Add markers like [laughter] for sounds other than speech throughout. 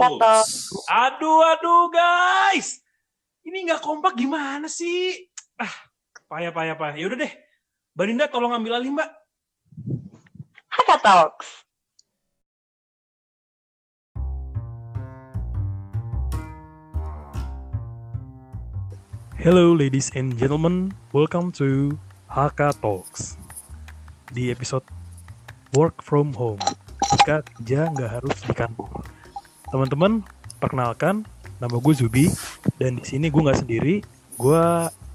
Aduh, aduh guys. Ini nggak kompak gimana sih? Ah, payah, payah, payah. Yaudah deh. Mbak Dinda tolong ambil alih, Mbak. Haka Talks. Hello ladies and gentlemen, welcome to Haka Talks. Di episode Work from Home, jika kerja nggak harus di kantor. Teman-teman, perkenalkan, nama gue Zubi, dan di sini gue nggak sendiri, gue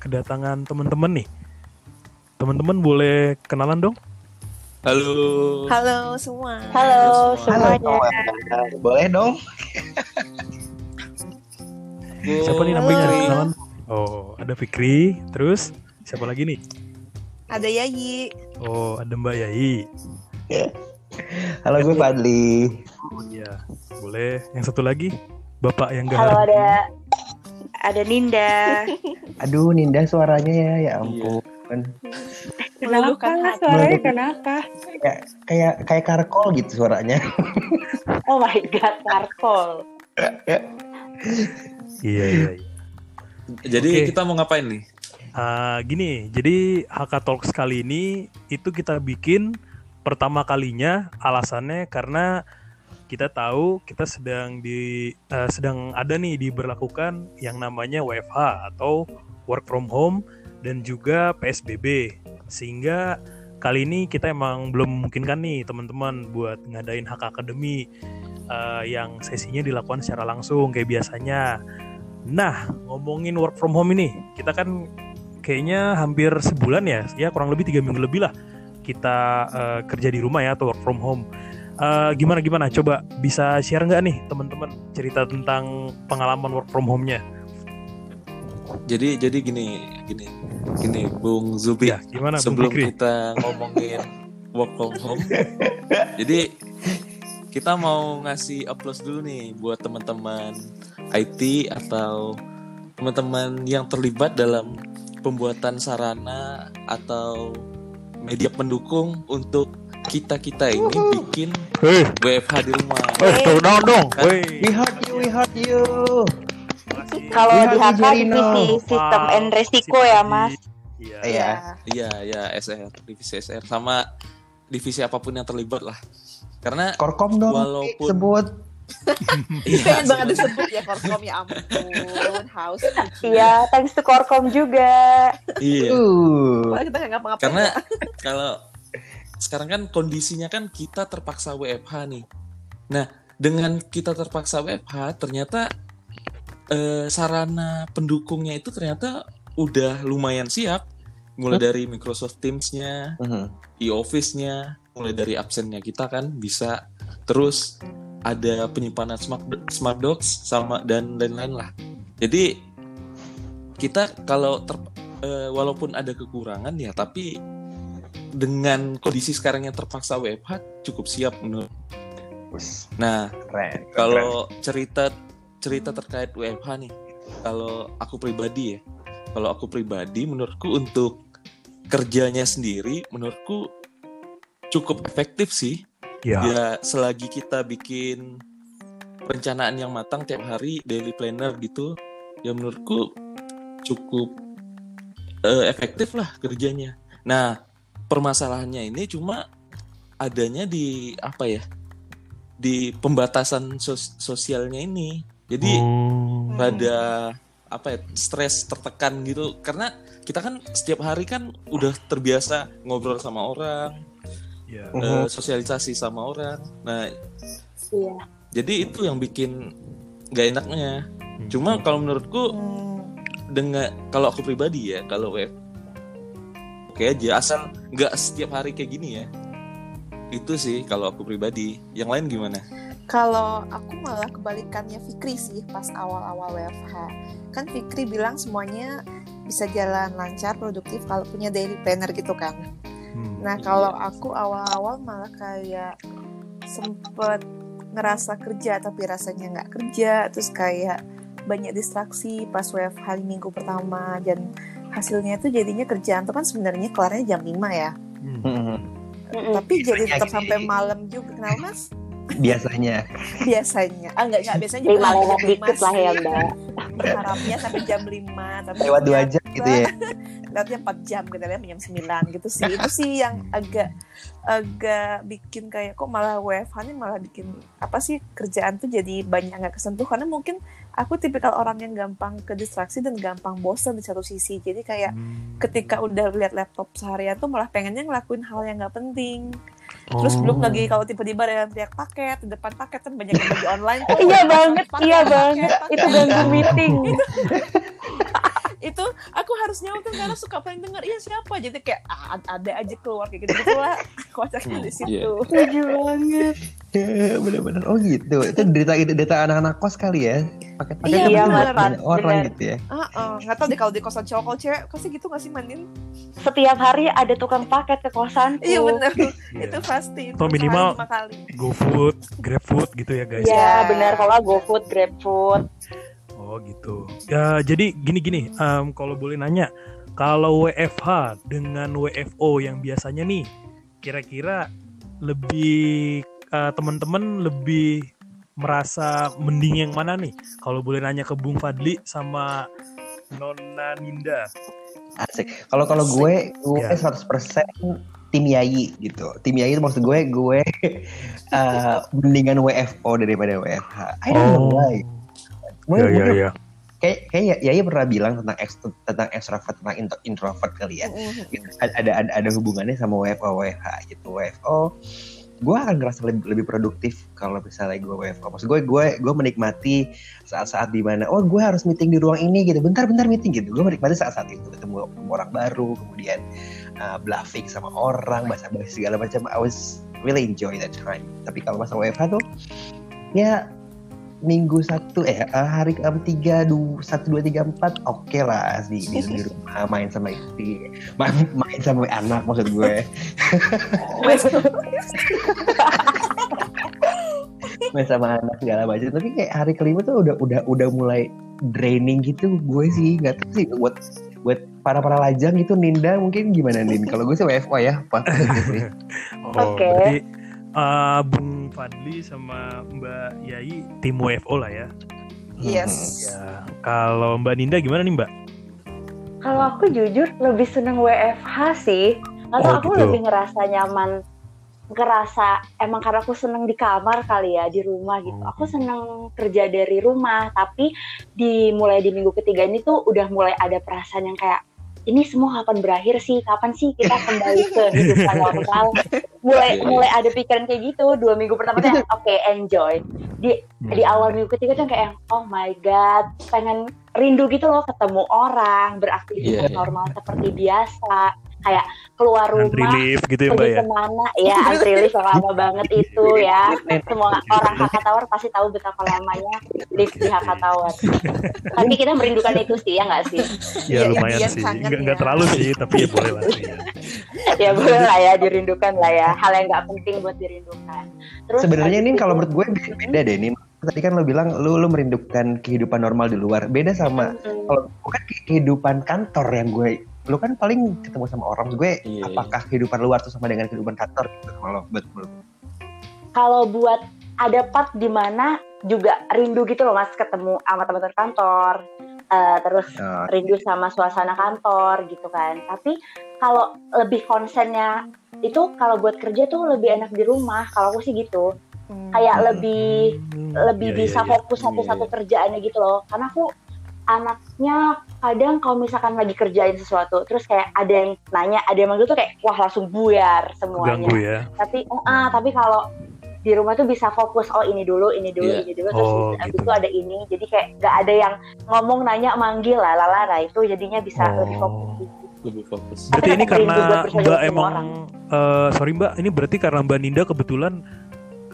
kedatangan teman-teman nih. Teman-teman boleh kenalan dong? Halo. Halo semua. Halo semua. semuanya. Boleh dong? Siapa nih Halo. namanya? Kenalan? Oh, ada Fikri, terus siapa lagi nih? Ada Yayi. Oh, ada Mbak Yai. Halo gue Fadli. Oh iya, boleh. Yang satu lagi, Bapak yang gak Halo ada ada Ninda. [laughs] Aduh Ninda suaranya ya, ya ampun. Meluluhkan Kenapa suaranya kenapa? Kayak kayak kayak karkol gitu suaranya. [laughs] Oh my god, Karkol. Iya, iya, iya. Jadi kita mau ngapain nih? Ah, gini, jadi HK Talks kali ini itu kita bikin pertama kalinya alasannya karena kita tahu kita sedang di eh, sedang ada nih diberlakukan yang namanya WFH atau work from home dan juga PSBB sehingga kali ini kita emang belum memungkinkan nih teman-teman buat ngadain HK Academy eh, yang sesinya dilakukan secara langsung kayak biasanya. Nah, ngomongin work from home ini, kita kan kayaknya hampir sebulan ya, ya kurang lebih tiga minggu lebih lah kita eh, kerja di rumah ya atau work from home. Eh, gimana gimana? Coba bisa share nggak nih teman-teman cerita tentang pengalaman work from home-nya? Jadi jadi gini gini gini Bung Zubi. Ya, gimana Bung sebelum Fikri? kita ngomongin [laughs] work from home, jadi kita mau ngasih applause dulu nih buat teman-teman IT atau teman-teman yang terlibat dalam pembuatan sarana atau media pendukung untuk kita kita ini bikin Hei, WFH di rumah. oh, tepuk tangan dong. Kan? Woi, We heard you, we heard you. Kalau Iya, di HK divisi sistem and resiko ya, Mas. Iya. Iya. Iya, ya SR, divisi SR sama divisi apa pun yang terlibat lah. Karena Korkom dong. Walaupun- sebut. Iya, Pengen banget sebenarnya- disebut ya Korkom ya ampun. Haus. Iya, thanks to Korkom juga. iya. Uh. Kita nggak ngapa-ngapain. Karena ya. kalau sekarang kan kondisinya kan kita terpaksa WFH nih. Nah, dengan kita terpaksa WFH ternyata eh, sarana pendukungnya itu ternyata udah lumayan siap. Mulai dari Microsoft Teams-nya, Mhm. e-office-nya, mulai dari absennya kita kan bisa terus ada penyimpanan smart smart docs sama dan lain-lain lah. Jadi kita kalau ter, eh, walaupun ada kekurangan ya tapi dengan kondisi sekarang yang terpaksa WFH cukup siap menurut. Nah, Keren. kalau cerita cerita terkait WFH nih, kalau aku pribadi ya, kalau aku pribadi menurutku untuk kerjanya sendiri menurutku cukup efektif sih. Iya. Ya selagi kita bikin perencanaan yang matang tiap hari daily planner gitu, ya menurutku cukup eh, efektif lah kerjanya. Nah permasalahannya ini cuma adanya di apa ya? Di pembatasan sos- sosialnya ini. Jadi Oh. pada apa ya stres tertekan gitu karena kita kan setiap hari kan udah terbiasa ngobrol sama orang Iya. eh, sosialisasi sama orang nah Iya. jadi itu yang bikin nggak enaknya cuma kalau menurutku Hmm. dengan kalau aku pribadi ya kalau web oke aja asal nggak setiap hari kayak gini ya itu sih kalau aku pribadi yang lain gimana Kalau aku malah kebalikannya Fikri sih pas awal-awal WFH. Kan Fikri bilang semuanya bisa jalan lancar, produktif kalau punya daily planner gitu kan. Hmm. Nah kalau aku awal-awal malah kayak sempet ngerasa kerja tapi rasanya nggak kerja, terus kayak banyak distraksi pas WFH di minggu pertama dan hasilnya itu jadinya kerjaan tuh kan sebenarnya kelarnya jam 5 ya. Hmm. Tapi jadi Banyak tetap sampai malam juga. Kenapa mas? biasanya. biasanya ah nggak nggak biasanya juga lima lewat jam dikit lima lah ya mbak berharapnya sampai jam 5 tapi Lewat dua jam gitu ya. [laughs] lewatnya 4 jam gitu ya jam 9 gitu sih itu sih yang [laughs] agak agak bikin kayak kok malah WFH nya malah bikin apa sih kerjaan tuh jadi banyak nggak kesentuh karena mungkin aku tipikal orang yang gampang ke distraksi dan gampang bosan di satu sisi jadi kayak Hmm. ketika udah lihat laptop seharian tuh malah pengennya ngelakuin hal yang nggak penting terus Oh. belum lagi kalau tiba-tiba ada yang teriak paket di depan paket kan banyak yang bagi online [laughs] tuh. iya banget Paket, iya paket, banget paket. itu ganggu meeting [laughs] itu aku harus nyautin karena suka pengen denger iya siapa jadi kayak ah, ada aja keluar kayak gitu gitu lah kocaknya di situ setuju banget Ya, [laughs] Bener-bener. Oh gitu. Itu data data anak-anak kos kali ya. Paket-paket Iya, kan bener. banyak orang Bener. gitu ya. ah ah. nggak tahu deh kalau di kosan cowok kalau cewek pasti gitu nggak sih mandin setiap hari ada tukang paket ke kosanku iya bener Iya. [laughs] itu pasti itu Atau minimal- GoFood, GrabFood gitu ya guys. Iya Ya. benar kalau GoFood, GrabFood. Oh gitu. Ya jadi gini-gini, em, kalau boleh nanya, kalau WFH dengan WFO yang biasanya nih, kira-kira lebih eh, teman-teman lebih merasa mending yang mana nih? Kalau boleh nanya ke Bung Fadli sama Nona Ninda. Asik. Kalau kalau gue gue Ya. 100% tim Yayi gitu. Tim Yayi itu maksud gue gue [laughs] eh, mendingan WFO daripada WFH. I don't know why. Gue Ya ya gue- ya. kayak kayak Yayi pernah bilang tentang ex, tentang extrovert tentang intro- introvert kali ya. Gitu. Ada ada ada hubungannya sama WFO WFH gitu. WFO gue akan ngerasa lebih, lebih produktif kalau misalnya gue WFO. Maksud gue gue gue menikmati saat-saat di mana oh gue harus meeting di ruang ini gitu. Bentar-bentar meeting gitu. Gue menikmati saat-saat itu ketemu, ketemu orang baru, kemudian uh, bluffing sama orang, bahasa-bahasa segala macam. I was really enjoy that time. Tapi kalau masa WFH tuh ya minggu satu eh uh, hari ke tiga du, satu dua tiga empat oke lah di, di, di [laughs] rumah main sama istri. Main, main sama anak maksud gue. [laughs] Main sama anak segala macam. Tapi kayak hari kelima tuh udah udah udah mulai draining gitu gue sih. Nggak tahu sih buat buat para para lajang gitu Ninda mungkin gimana Nin? Kalau gue sih WFO ya apa [laughs] Oh, Oke. berarti eh, Bung Fadli sama Mbak Yai tim WFO lah ya. yes Ya, kalau Mbak Ninda gimana nih Mbak? Kalau aku jujur lebih seneng WFH sih. Atau Oh, aku gitu. lebih ngerasa nyaman ngerasa emang karena aku seneng di kamar kali ya di rumah gitu. Oh. Aku seneng kerja dari rumah, tapi di mulai di minggu ketiga ini tuh udah mulai ada perasaan yang kayak ini semua kapan berakhir sih? Kapan sih kita kembali ke [laughs] kehidupan normal? Mulai mulai ada pikiran kayak gitu. Dua minggu pertama tuh [laughs] oke enjoy. Di di awal minggu ketiga tuh kayak oh my god pengen rindu gitu loh ketemu orang beraktivitas Iya, iya. normal seperti biasa kayak keluar rumah relief gitu ya pergi ya? ke mana? Ya relief lama banget [laughs] itu ya. Semua orang Hakatawar pasti tahu betapa lamanya lift di Hakatawar tapi kita merindukan itu sih ya nggak sih? Ya Iya, lumayan iya, sih, nggak, ya. nggak terlalu sih, tapi ya boleh lah. Sih. [laughs] ya boleh lah ya dirindukan lah ya. Hal yang nggak penting buat dirindukan. Terus sebenarnya itu- kalau menurut gue beda, beda deh Nin. Tadi kan lo bilang lu lu merindukan kehidupan normal di luar. Beda sama Mm-mm. kalau bukan kehidupan kantor yang gue lu kan paling ketemu sama orang gue Iya, apakah kehidupan luar tuh sama dengan kehidupan kantor gitu? Kalau betul kalau buat ada part di mana juga rindu gitu loh mas ketemu sama teman-teman kantor eh, terus Oh, rindu sama suasana kantor gitu kan. Tapi kalau lebih konsennya itu kalau buat kerja tuh lebih enak di rumah kalau aku sih gitu. Hmm. kayak lebih lebih Iya, bisa iya, iya. fokus satu-satu Iya. kerjaannya gitu loh. Karena aku anaknya kadang kalau misalkan lagi kerjain sesuatu terus kayak ada yang nanya ada yang manggil tuh kayak wah langsung buyar semuanya Ganggu ya. tapi oh, ah tapi kalau di rumah tuh bisa fokus oh ini dulu ini dulu Iya. ini dulu terus Oh, habis gitu. itu ada ini jadi kayak nggak ada yang ngomong nanya manggil lah lalala itu jadinya bisa Oh. lebih fokus lebih fokus Berarti ini karena Mbak sama emang orang. eh, sorry Mbak, ini berarti karena Mbak Ninda kebetulan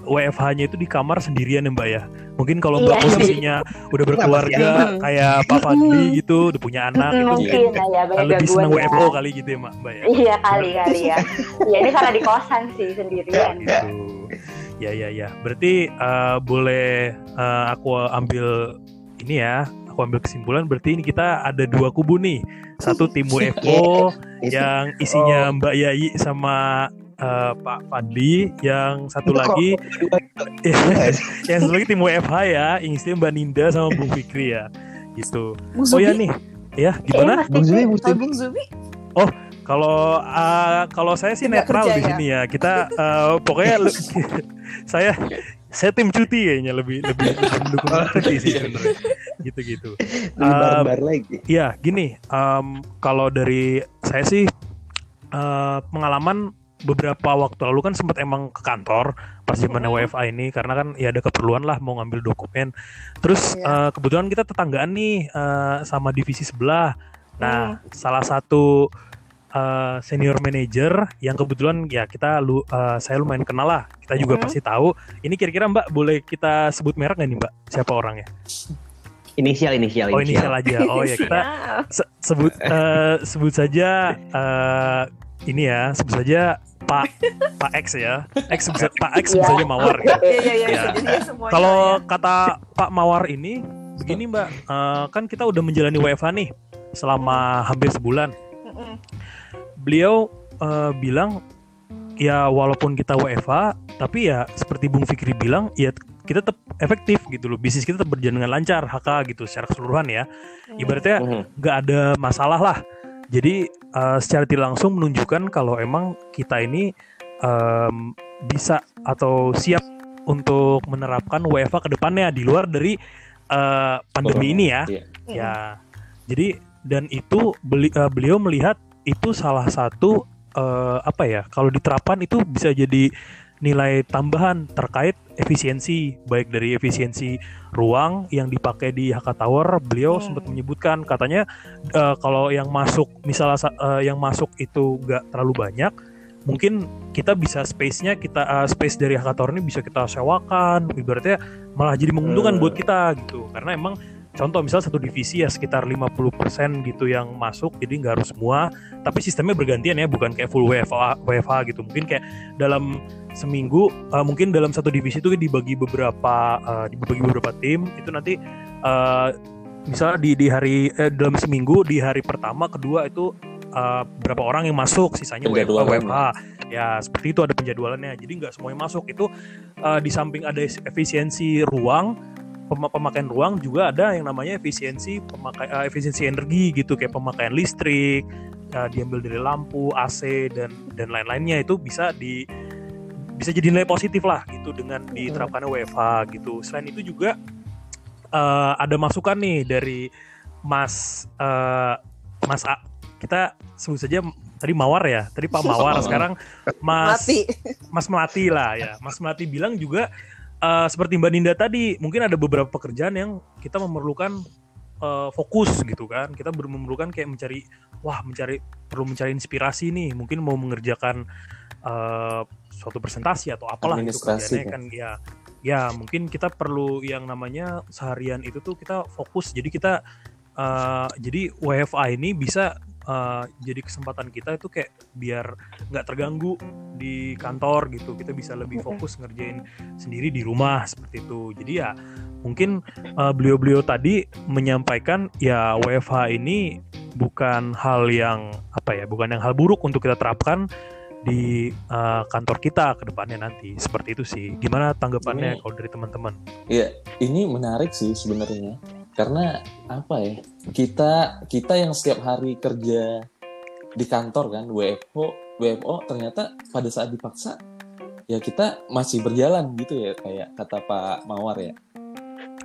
WFH-nya itu di kamar sendirian ya Mbak ya. Mungkin kalau Mbak Iya. posisinya udah berkeluarga kayak Pak Fadli gitu, udah punya anak Hmm, itu mungkin ya banyak lebih senang gangguan WFO ya. kali gitu ya Mbak, Mbak ya. iya kali kali ya iya ini karena di kosan sih sendirian Gitu. Ya ya ya. Berarti eh, boleh eh, aku ambil ini ya. Aku ambil kesimpulan berarti ini kita ada dua kubu nih. Satu tim WFO itu- yang isinya Mbak Yai sama eh, Pak Fadli, yang satu itu lagi [laughs] yang satu lagi tim WFH ya, yang istilah Mbak Ninda sama Bung Fikri ya, gitu. Bung Oh ya nih, ya gimana? Mas Bung Zubi, Bung Zubi. Bung Zubi? Kalau uh, kalau saya sih Nggak netral di ya? sini ya. Kita uh, pokoknya [laughs] saya saya tim cuti kayaknya lebih lebih, lebih mendukung cuti sih sebenarnya. Gitu-gitu. Lebih Um, lagi. Iya, gini. em, kalau dari saya sih eh, pengalaman beberapa waktu lalu kan sempat emang ke kantor pas Mhm. WFA ini karena kan ya ada keperluan lah mau ngambil dokumen. Terus Iya. eh, kebetulan kita tetanggaan nih eh, sama divisi sebelah. Nah, Hmm. salah satu eh, senior manager yang kebetulan ya kita lu eh, saya lumayan kenal lah. Kita juga Mhm. pasti tahu. Ini kira-kira Mbak boleh kita sebut merek nggak nih Mbak? Siapa orangnya? Inisial, inisial, Oh inisial aja. Oh ya kita. Se- sebut eh, sebut saja eh, ini ya sebut saja Pak Pak X ya X sebut, Pak X sebut Iya. saja Mawar ya. Iya, iya, iya. Ya. bisa ya semuanya Kalau ya. kata Pak Mawar ini begini Mbak eh, kan kita udah menjalani WFH nih selama hampir sebulan. Beliau eh, bilang ya walaupun kita WFH tapi ya seperti Bung Fikri bilang ya kita tetap efektif gitu loh bisnis kita tetap berjalan dengan lancar HK gitu secara keseluruhan ya ibaratnya nggak ada masalah lah. Jadi eh, secara tidak langsung menunjukkan kalau emang kita ini em, bisa atau siap untuk menerapkan WFA ke depannya di luar dari eh, pandemi Corona. ini ya. Iya. Ya. Jadi dan itu beli, eh, beliau melihat itu salah satu eh, apa ya? Kalau diterapkan itu bisa jadi nilai tambahan terkait efisiensi baik dari efisiensi ruang yang dipakai di HK Tower beliau Hmm. sempat menyebutkan katanya eh, kalau yang masuk misalnya sa- eh, yang masuk itu nggak terlalu banyak mungkin kita bisa space-nya kita eh, space dari HK Tower ini bisa kita sewakan ibaratnya malah jadi menguntungkan Hmm. buat kita gitu karena emang contoh misal satu divisi ya sekitar 50% gitu yang masuk jadi nggak harus semua tapi sistemnya bergantian ya bukan kayak full WFA WFH gitu. Mungkin kayak dalam seminggu eh, mungkin dalam satu divisi itu dibagi beberapa eh, dibagi beberapa tim itu nanti eh, misalnya di di hari eh, dalam seminggu di hari pertama kedua itu eh, berapa orang yang masuk sisanya WFH. WFH ya seperti itu ada penjadwalannya jadi nggak semuanya masuk. Itu eh, di samping ada efisiensi ruang pema- pemakaian ruang juga ada yang namanya efisiensi pemakai eh, efisiensi energi gitu kayak pemakaian listrik eh, diambil dari lampu AC dan dan lain-lainnya. Itu bisa di bisa jadi nilai positif lah gitu dengan diterapkannya WFH gitu. Selain itu juga eh, ada masukan nih dari Mas eh, Mas A. Kita sebut saja tadi Mawar ya? Tadi Pak Mawar [laughs] sekarang Mas. Mas Melati lah ya. Mas Melati bilang juga eh, seperti Mbak Ninda tadi, mungkin ada beberapa pekerjaan yang kita memerlukan eh, fokus gitu kan. Kita memerlukan kayak mencari wah, mencari perlu mencari inspirasi nih. Mungkin mau mengerjakan eh, suatu presentasi atau apalah itu kerjanya kan ya. Ya, mungkin kita perlu yang namanya seharian itu tuh kita fokus. Jadi kita eh, jadi WFA ini bisa eh, jadi kesempatan kita itu kayak biar nggak terganggu di kantor gitu. Kita bisa lebih fokus ngerjain sendiri di rumah seperti itu. Jadi ya mungkin eh, beliau-beliau tadi menyampaikan ya WFH ini bukan hal yang apa ya bukan yang hal buruk untuk kita terapkan di eh, kantor kita ke depannya nanti. Seperti itu sih. Gimana tanggapannya Ini- kalau dari teman-teman? Iya, ini menarik sih sebenarnya. Karena apa ya? Kita kita yang setiap hari kerja di kantor kan, WFO, WFO ternyata pada saat dipaksa ya kita masih berjalan gitu ya kayak kata Pak Mawar ya.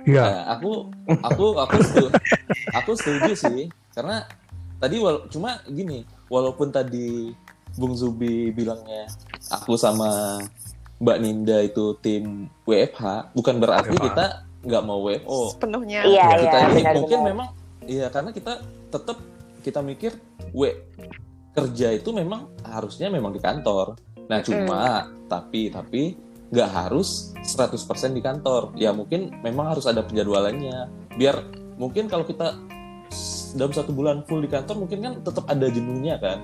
Iya Nah, aku aku aku setuju, aku setuju sih karena tadi cuma gini walaupun tadi Bung Zubi bilangnya aku sama Mbak Ninda itu tim WFH bukan berarti WFH. kita nggak mau WFO Sepenuhnya. Iya, Ya, iya, kita ini benar mungkin benar. memang iya karena kita tetap kita mikir W kerja itu memang harusnya memang di kantor nah cuma tapi tapi nggak harus 100% di kantor ya mungkin memang harus ada penjadwalannya biar mungkin kalau kita dalam satu bulan full di kantor mungkin kan tetap ada jenuhnya kan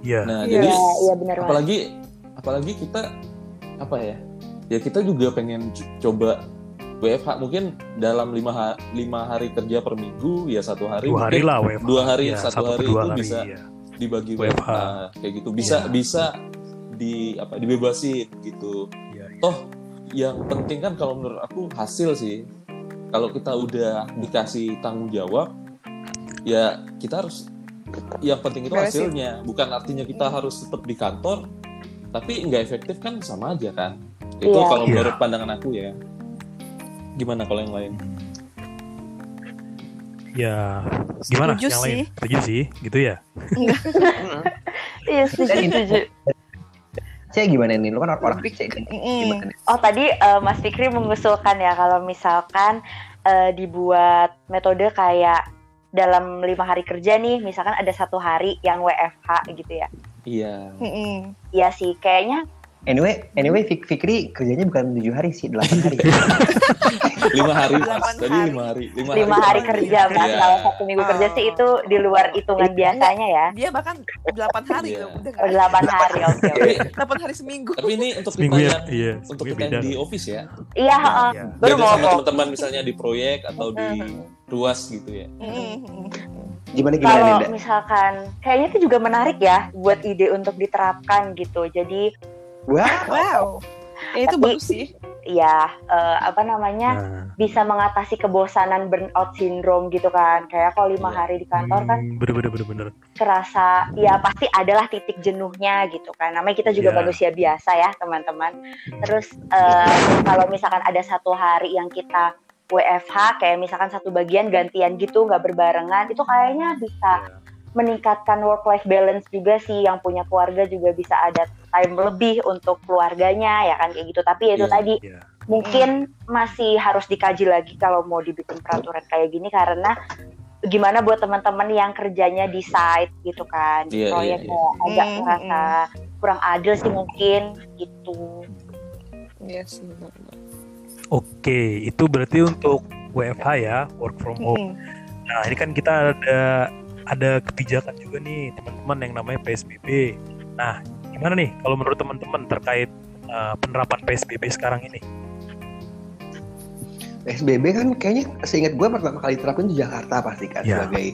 iya nah Iya. jadi Iya, iya benar banget. apalagi apalagi kita apa ya ya kita juga pengen coba WFH mungkin dalam lima, ha- lima hari kerja per minggu ya satu hari dua hari lah WFH dua hari, Ya, satu atau hari dua itu hari, bisa iya. dibagi WFH. WFH kayak gitu bisa Iya. bisa di apa dibebasin gitu Iya, iya. toh yang penting kan kalau menurut aku hasil sih kalau kita udah dikasih tanggung jawab ya kita harus yang penting itu hasilnya bukan artinya kita harus tetap di kantor tapi nggak efektif kan sama aja kan itu Iya. kalau Iya. menurut pandangan aku ya gimana kalau yang lain Ya, gimana? Setuju yang lain? sih. Setuju sih, gitu ya. [laughs] Iya setuju setuju. Saya gimana nih? Lu kan orang. Gimana nih? Oh tadi eh, Mas Fikri mengusulkan ya kalau misalkan eh, dibuat metode kayak dalam lima hari kerja nih, misalkan ada satu hari yang WFH gitu ya. iya. Iya sih, kayaknya Anyway, anyway Fik- Fikri kerjanya bukan tujuh hari sih, delapan hari. [laughs] lima hari mas Delapan tadi hari. lima hari lima, lima hari kerja mas. Iya. Kalau satu minggu kerja sih itu di luar hitungan biasanya ya. Dia bahkan 8 hari Iya. loh, Oh, nggak? Delapan hari, oke. oke. tapi, 8 hari seminggu. tapi ini untuk Seminggu kita ya, yang iya. untuk seminggu kita yang di office ya Iya, heeh. Iya. baru mau teman-teman misalnya di proyek atau di ruas gitu ya Mm-mm. Gimana gimana Kalau misalkan, kayaknya itu juga menarik ya buat ide untuk diterapkan gitu. Jadi Wah, Wow. Ya, itu Tapi- bagus sih. ya eh, apa namanya Nah, bisa mengatasi kebosanan burnout syndrome gitu kan. Kayak kalau lima Iya. hari di kantor kan hmm, bener bener bener bener. kerasa ya pasti adalah titik jenuhnya gitu kan. Namanya kita juga Iya. manusia biasa ya teman-teman. Terus eh, kalau misalkan ada satu hari yang kita WFH kayak misalkan satu bagian gantian gitu nggak berbarengan itu kayaknya bisa meningkatkan work life balance juga sih yang punya keluarga juga bisa ada time lebih untuk keluarganya ya kan kayak gitu tapi ya itu Iya. tadi Iya. mungkin masih harus dikaji lagi kalau mau dibikin peraturan kayak gini karena gimana buat teman-teman yang kerjanya di site gitu kan di Iya, proyek iya, iya. mau agak Hmm, merasa kurang adil sih mungkin gitu Iya sih. benar-benar. Oke, itu berarti untuk WFH ya, work from home. Mm-mm. Nah, ini kan kita ada ada kebijakan juga nih teman-teman yang namanya PSBB. Nah, gimana nih kalau menurut teman-teman terkait uh, penerapan PSBB sekarang ini? PSBB kan kayaknya seingat gue pertama kali terapin di Jakarta pasti kan Iya. sebagai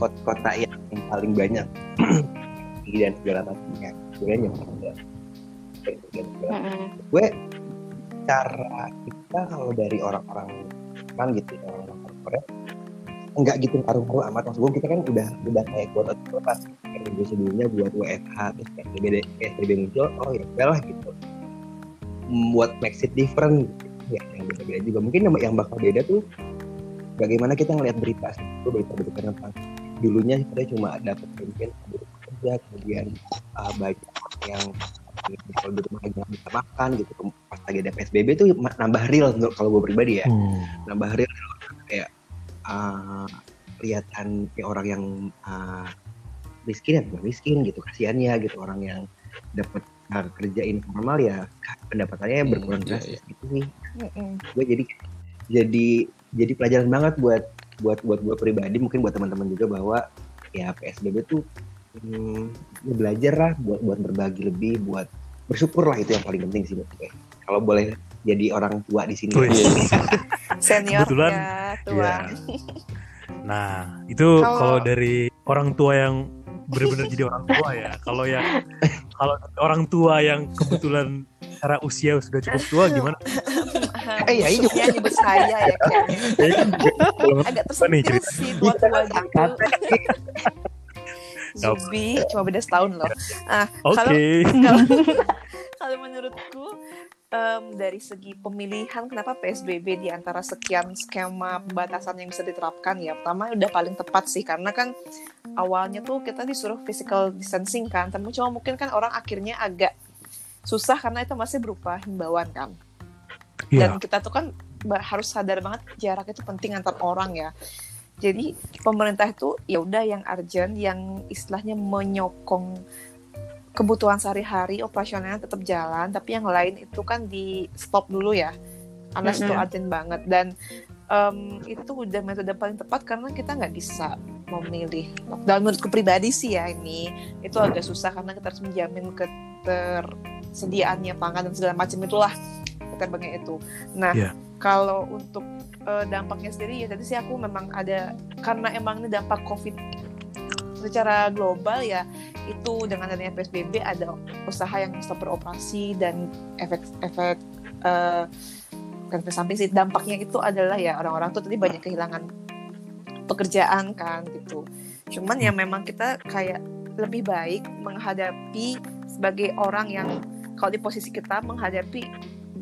kota, kota yang paling banyak [clears throat] dan segala macamnya. Sebenarnya gue cara kita kalau dari orang-orang kan gitu ya, orang-orang korporat nggak gitu ngaruh-ngaruh amat. Maksud gue kita kan udah udah kayak kuota pas minggu sebelumnya buat WFH terus PSBB PSBB muncul oh ya udah lah gitu. Buat makes it different ya yang beda-beda juga. Mungkin yang, yang bakal beda tuh bagaimana kita ngelihat berita sih. Itu berita-berita tentang dulunya kita cuma dapat mungkin kerja kemudian uh, banyak yang kalau di rumah nggak bisa makan gitu. Pas lagi ada PSBB tuh nambah real kalau gue pribadi ya. Nambah real kayak uh, kelihatan kayak orang yang uh, miskin ya bukan miskin gitu kasihannya gitu orang yang dapat uh, kerja informal ya pendapatannya Hmm, berkurang iya, drastis gitu sih. Mm-mm. gue jadi jadi jadi pelajaran banget buat buat buat gue pribadi mungkin buat teman-teman juga bahwa ya PSBB tuh hmm, ya belajar lah buat buat berbagi lebih buat bersyukur lah itu yang paling penting sih buat gue. Kalau boleh jadi orang tua di sini. Iya. [laughs] Senior Kebetulan, ya, tua. Iya. [laughs] Nah, itu Kalau- dari orang tua yang benar-benar jadi orang tua ya. Kalau yang kalau orang tua yang kebetulan secara usia sudah cukup tua gimana? Eh, ya, iya. Ya, nyebut saya ya kayaknya. Agak Apa nih tersentil sih tua-tua gitu. Nggak Zubi cuma beda setahun loh. Ah, Oke. kalau [laughs] kalau kalau menurutku em, dari segi pemilihan kenapa PSBB di antara sekian skema pembatasan yang bisa diterapkan? Ya pertama udah paling tepat sih karena kan awalnya tuh kita disuruh physical distancing kan tapi cuma mungkin kan orang akhirnya agak susah karena itu masih berupa himbauan kan. Iya. dan kita tuh kan harus sadar banget jarak itu penting antar orang ya. Jadi pemerintah itu ya udah yang urgent yang istilahnya menyokong kebutuhan sehari-hari operasionalnya tetap jalan tapi yang lain itu kan di stop dulu ya unless itu Mm-mm. urgent banget dan em, itu udah metode paling tepat karena kita nggak bisa memilih lockdown menurutku pribadi sih ya ini itu agak susah karena kita harus menjamin ketersediaannya pangan dan segala macam itulah keterbangnya itu nah Iya. kalau untuk eh, dampaknya sendiri ya tadi sih aku memang ada karena emang ini dampak covid secara global ya itu dengan adanya PSBB ada usaha yang stop beroperasi dan efek efek eh kan efek samping sih dampaknya itu adalah ya orang-orang tuh tadi banyak kehilangan pekerjaan kan gitu. Cuman ya memang kita kayak lebih baik menghadapi sebagai orang yang kalau di posisi kita menghadapi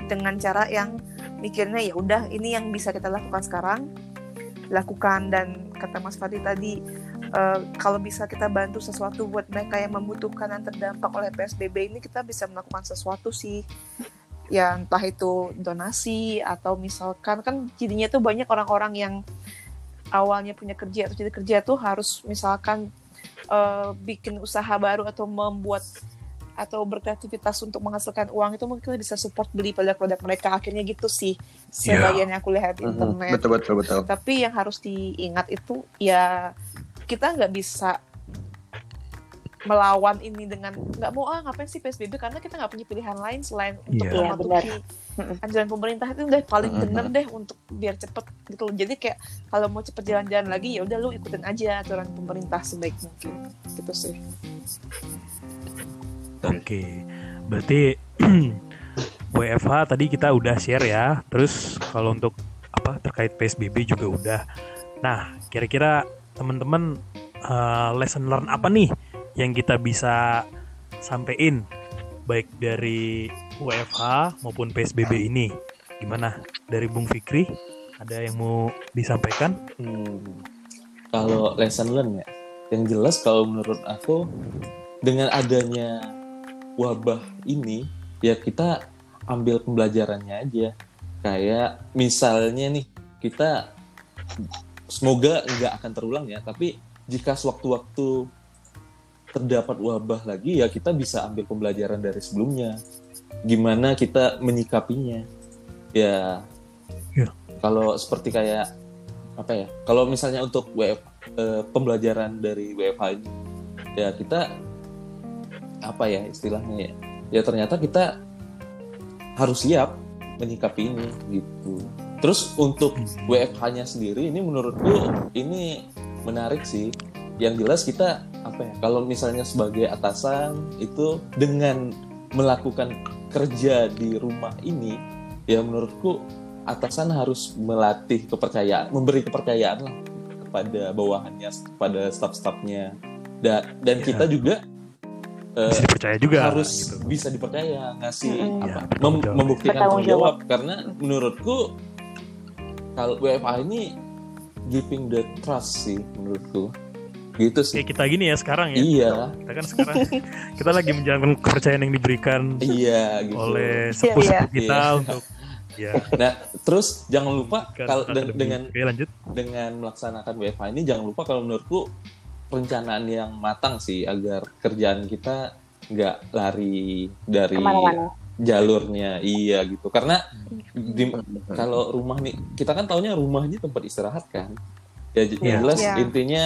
dengan cara yang mikirnya ya udah ini yang bisa kita lakukan sekarang lakukan dan kata Mas Fadli tadi kalau bisa kita bantu sesuatu buat mereka yang membutuhkan dan terdampak oleh PSBB ini kita bisa melakukan sesuatu sih. Ya entah itu donasi atau misalkan kan jadinya tuh banyak orang-orang yang awalnya punya kerja atau jadi kerja tuh harus misalkan eh, bikin usaha baru atau membuat atau berkreativitas untuk menghasilkan uang itu mungkin kita bisa support beli produk-produk mereka. Akhirnya gitu sih sebagian yang aku lihat di internet. Betul betul betul. tapi yang harus diingat itu ya kita nggak bisa melawan ini dengan nggak mau ah ngapain sih PSBB karena kita nggak punya pilihan lain selain untuk Iya. mematuhi [laughs] anjuran pemerintah itu udah paling bener deh untuk biar cepet gitu loh. Jadi kayak kalau mau cepet jalan-jalan lagi ya udah lu ikutin aja aturan pemerintah sebaik mungkin. Gitu sih. Oke, berarti [clears throat] WFH tadi kita udah share ya. Terus kalau untuk apa terkait PSBB juga udah. Nah, kira-kira teman-teman eh, lesson learn apa nih yang kita bisa sampein baik dari WFH maupun PSBB ini? Gimana? Dari Bung Fikri ada yang mau disampaikan? Hmm. Kalau lesson learn ya, yang jelas kalau menurut aku dengan adanya wabah ini ya kita ambil pembelajarannya aja. Kayak misalnya nih kita semoga nggak akan terulang ya, tapi jika sewaktu-waktu terdapat wabah lagi ya kita bisa ambil pembelajaran dari sebelumnya. Gimana kita menyikapinya? Ya, Ya. kalau seperti kayak apa ya? Kalau misalnya untuk WF, eh, pembelajaran dari WFH ini, ya kita apa ya istilahnya ya? Ya ternyata kita harus siap menyikapi ini gitu. Terus untuk WFH-nya sendiri ini menurutku ini menarik sih. Yang jelas kita apa ya? Kalau misalnya sebagai atasan itu dengan melakukan kerja di rumah ini, ya menurutku atasan harus melatih kepercayaan, memberi kepercayaan lah kepada bawahannya, kepada staf-stafnya. Dan, dan Ya. kita juga eh, Bisa dipercaya juga harus gitu. bisa dipercaya ngasih Mm-mm. apa Ya, mem- membuktikan tanggung jawab karena menurutku kalau WFA ini giving the trust sih menurutku gitu sih Kayak kita gini ya sekarang ya. iya Kita kan sekarang [laughs] kita lagi menjalankan kepercayaan yang diberikan iya gitu oleh Iya, sepuh-sepuh iya. kita Iya. untuk ya nah terus jangan lupa kalau de- dengan Oke, lanjut. dengan melaksanakan WFA ini jangan lupa kalau menurutku perencanaan yang matang sih agar kerjaan kita nggak lari dari Ke mana-mana. jalurnya iya gitu karena di, kalau rumah nih kita kan taunya rumah ini tempat istirahat kan ya yang jelas Iya. intinya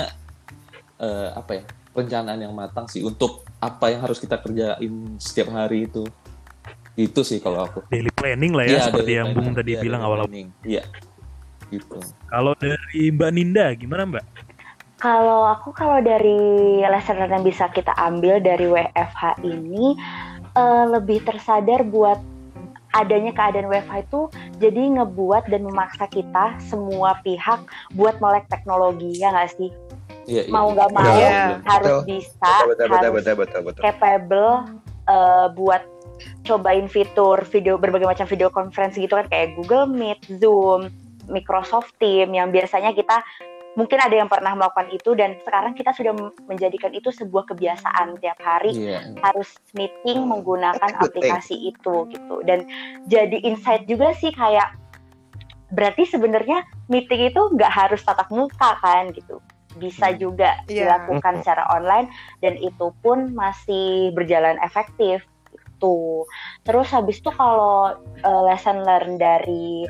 eh, apa ya perencanaan yang matang sih untuk apa yang harus kita kerjain setiap hari itu itu sih kalau aku Daily planning lah ya Iya, seperti yang planning. Bung tadi Iya, bilang awal-awal. iya gitu Kalau dari Mbak Ninda gimana Mbak? Kalau aku kalau dari lesson yang bisa kita ambil dari WFH ini eh, lebih tersadar buat adanya keadaan WFH itu jadi ngebuat dan memaksa kita semua pihak buat melek teknologi ya nggak sih iya, iya. mau nggak mau Iya. harus Betul. bisa betul betul harus betul betul betul. capable eh, buat cobain fitur video berbagai macam video conference gitu kan kayak Google Meet, Zoom, Microsoft Team yang biasanya kita mungkin ada yang pernah melakukan itu dan sekarang kita sudah menjadikan itu sebuah kebiasaan tiap hari Iya. harus meeting menggunakan That's a good thing. aplikasi itu gitu dan jadi insight juga sih kayak berarti sebenarnya meeting itu nggak harus tatap muka kan gitu bisa Hmm. juga Iya. dilakukan secara online dan itu pun masih berjalan efektif gitu terus habis itu kalau eh, lesson learn dari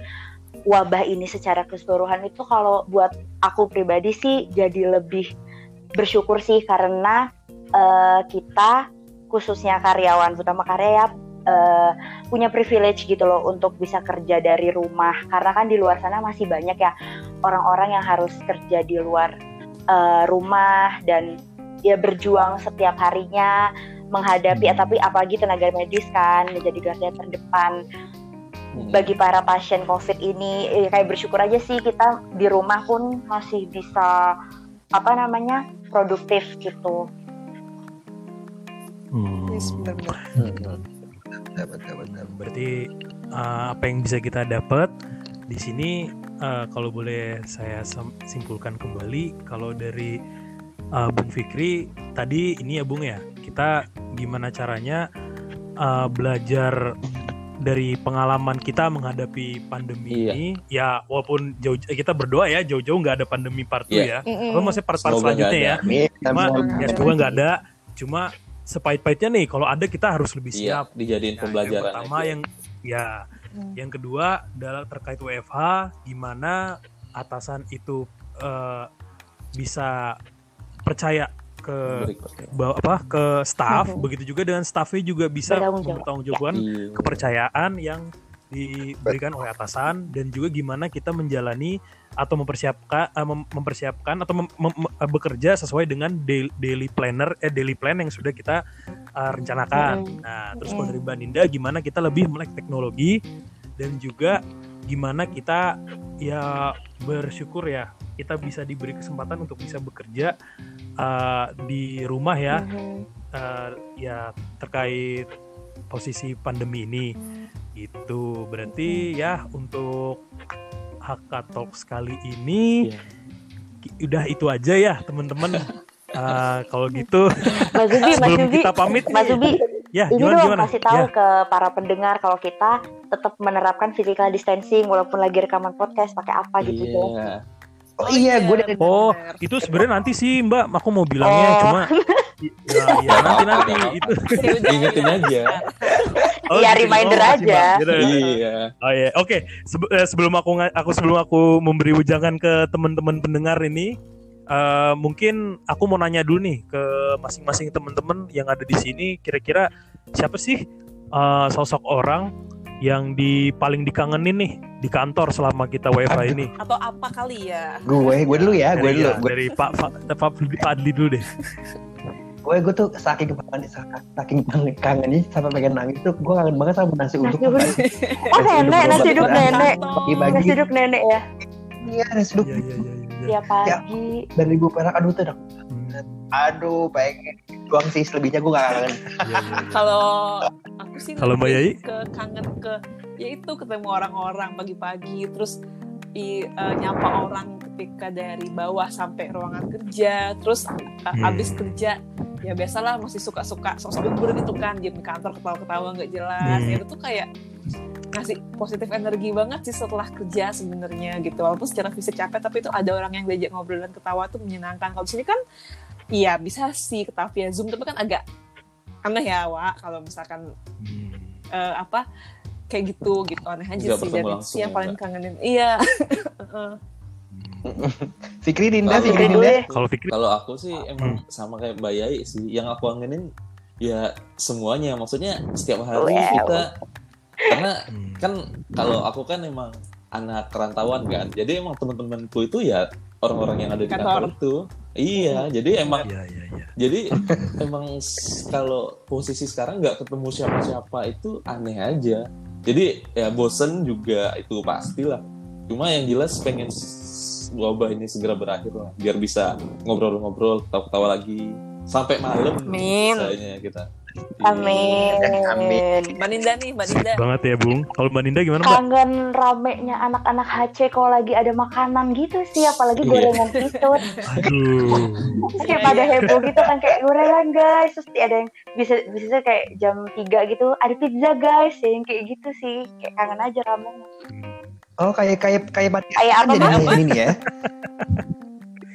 wabah ini secara keseluruhan itu kalau buat aku pribadi sih jadi lebih bersyukur sih karena eh, kita khususnya karyawan utama karya ya eh, punya privilege gitu loh untuk bisa kerja dari rumah karena kan di luar sana masih banyak ya orang-orang yang harus kerja di luar eh, rumah dan ya berjuang setiap harinya menghadapi Hmm. tapi apalagi tenaga medis kan menjadi garda terdepan. Bagi para pasien COVID ini eh, kayak bersyukur aja sih kita di rumah pun masih bisa apa namanya produktif gitu. Hmm. Betul. Berarti uh, apa yang bisa kita dapat di sini uh, kalau boleh saya simpulkan kembali kalau dari uh, Bung Fikri tadi ini ya Bung ya kita gimana caranya uh, belajar dari pengalaman kita menghadapi pandemi Iya. ini ya walaupun jauh kita berdoa ya jauh-jauh nggak ada pandemi part 2 Iya. ya kalau masih part-part selanjutnya ya cuma ya semoga nggak ada cuma sepahit-pahitnya nih kalau ada kita harus lebih Iya, siap dijadiin Ya, pembelajaran yang pertama aja. yang ya Hmm. yang kedua adalah terkait WFH gimana atasan itu eh, bisa percaya ke Berikutnya. ba- apa ke staff Mhm. begitu juga dengan staffnya juga bisa Bertanggung jawab. mempertanggungjawabkan Iya. kepercayaan yang diberikan oleh atasan dan juga gimana kita menjalani atau mempersiapkan eh, mem- mempersiapkan atau mem- mem- eh, bekerja sesuai dengan daily, daily planner eh daily plan yang sudah kita eh, rencanakan. Mm. Nah, terus Mm. kalau dari Mbak Ninda gimana kita lebih melek teknologi dan juga gimana kita ya bersyukur ya kita bisa diberi kesempatan untuk bisa bekerja eh, di rumah ya. Mhm. eh, ya terkait posisi pandemi ini. Itu berarti ya untuk Haka Talks kali ini ki- udah itu aja ya teman-teman. [laughs] Eh, kalau gitu [laughs] Mas Zubi, Mas sebelum Zubi, kita pamit Mas Zubi, ya ini gimana dong gimana? kasih tahu Ya, ke para pendengar kalau kita tetap menerapkan physical distancing walaupun lagi rekaman podcast pakai apa gitu Iya. dong. Oh iya, gue udah benar, Oh, itu sebenarnya nanti sih Mbak aku mau bilangnya Oh. cuma ya, ya nanti nanti [laughs] itu Ingetin aja. [laughs] Iya, gitu. reminder makasih, aja. Gitu ya. Iya. Oh iya, oke. Sebe- eh, sebelum aku aku sebelum aku memberi ujangan ke teman-teman pendengar ini, eh, mungkin aku mau nanya dulu nih ke masing-masing teman-teman yang ada di sini. Kira-kira siapa sih eh, sosok orang yang di paling dikangenin nih di kantor selama kita WFH ini? Atau apa kali ya? gue, gue dulu ya, gue dulu. ya, Gue, dari Pak Fa- Pak Fadli dulu deh. gue, gue tuh saking kangen, saking kangennya sampai pengen nangis tuh, gue kangen banget sama nasi uduk. Oh nenek, nasi uduk nenek. Nasi uduk nenek ya. Iya, nasi uduk Iya iya iya. iya. Tiap pagi. dari ibu perak. Aduh tuh, aduh pengen doang sih selebihnya gue gak kangen. Kalau aku sih Kalau Mbak Yai? ke kangen ke ya itu ketemu orang-orang pagi-pagi terus i, eh, nyapa orang ketika dari bawah sampai ruangan kerja terus eh, Hmm. abis kerja ya biasalah masih suka-suka sosok libur gitu kan di kantor ketawa-ketawa nggak jelas Hmm. ya itu tuh kayak ngasih positif energi banget sih setelah kerja sebenarnya gitu walaupun secara fisik capek tapi itu ada orang yang diajak ngobrol dan ketawa tuh menyenangkan kalau di sini kan iya bisa sih ketawa via zoom tapi kan agak aneh ya Wak kalau misalkan Hmm. eh, apa kayak gitu gitu aneh aja sih dan itu sih yang ya, paling kangenin iya [laughs] Heeh. [laughs] Fikri Dinda, Kalau- Fikri Dinda. deh. Kalau Fikri Kalau aku sih emang sama kayak Mbak Yai sih. Yang aku kangenin ya semuanya. Maksudnya setiap hari Wow. kita karena Hmm. kan kalau aku kan emang anak kerantauan kan. Jadi emang teman-temanku itu ya orang-orang yang ada di Kantor. kantor itu. Iya, jadi emang Iya iya iya. jadi [laughs] emang kalau posisi sekarang nggak ketemu siapa-siapa itu aneh aja. Jadi ya bosen juga itu pastilah. Cuma yang jelas pengen wabah ini segera berakhir lah, biar bisa ngobrol-ngobrol, ketawa-ketawa lagi sampai malam. Misalnya kita. Amin. Amin. Mbak Ninda nih Mbak Ninda Banget ya Bung. Kalau Mbak Ninda gimana Mbak? Kangen ramenya anak-anak HC kalau lagi ada makanan gitu sih, apalagi Iya. gorengan pitut. Aduh. Terus kayak pada heboh gitu kan kayak gorengan guys, terus ada yang bisa bisa kayak jam 3 gitu, ada pizza guys, ya, yang kayak gitu sih. Kayak kangen aja ramenya. Hmm. Oh kayak kayak kayak Kayak apa, jadi Mas? ini nih ya.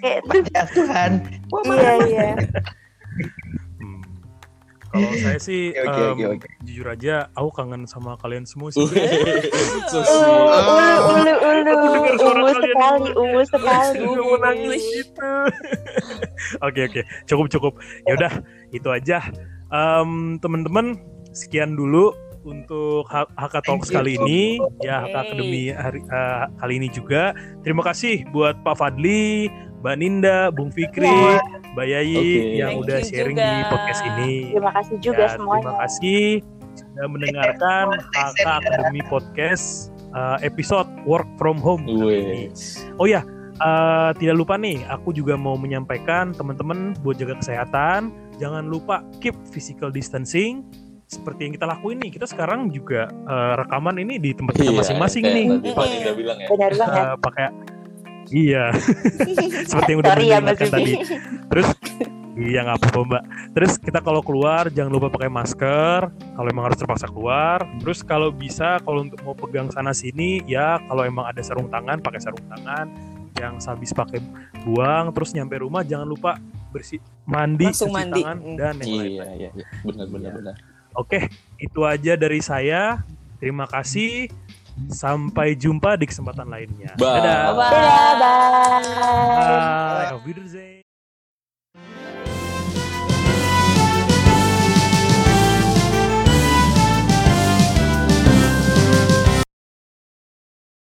Kayak. Wah, iya iya. Kalau saya sih Oke, oke, em, oke, oke. jujur aja aku kangen sama kalian semua sih. So Uh, sweet. ulu ulu ulu, ungu sekali, ungu sekali. Mau nangis gitu. [laughs] Oke oke, cukup cukup. Yaudah, itu aja. Em, teman-teman, sekian dulu untuk H- HK Talks kali ini. Ya, HK Hey. Academy hari, eh, kali ini juga. Terima kasih buat Pak Fadli, Mbak Ninda, Bung Fikri, Ya. Mbak Yayi Oke. yang Thank udah sharing juga. di podcast ini. Terima kasih juga Ya, semuanya. Terima kasih. sudah mendengarkan HK Academy Podcast uh, episode Work from Home kali ini. Oh ya, eh, tidak lupa nih, aku juga mau menyampaikan teman-teman buat jaga kesehatan, jangan lupa keep physical distancing. Seperti yang kita lakuin nih, kita sekarang juga eh, rekaman ini di tempat kita Iya, masing-masing kayak nih. Ya. Benar banget. Eh, pakai iya, [laughs] seperti yang udah Sorry ya, tadi. Terus iya nggak apa-apa mbak. Terus kita kalau keluar jangan lupa pakai masker. Kalau emang harus terpaksa keluar. Terus kalau bisa kalau untuk mau pegang sana sini ya kalau emang ada sarung tangan pakai sarung tangan. Yang habis pakai buang. Terus nyampe rumah jangan lupa bersih mandi, Langsung cuci mandi. tangan dan yang lain. Iya, iya, iya. Benar, benar, Iya. benar. Oke, itu aja dari saya. Terima kasih. Sampai jumpa di kesempatan lainnya. Bye. Dadah. Bye. Bye. Bye. Auf Wiedersehen.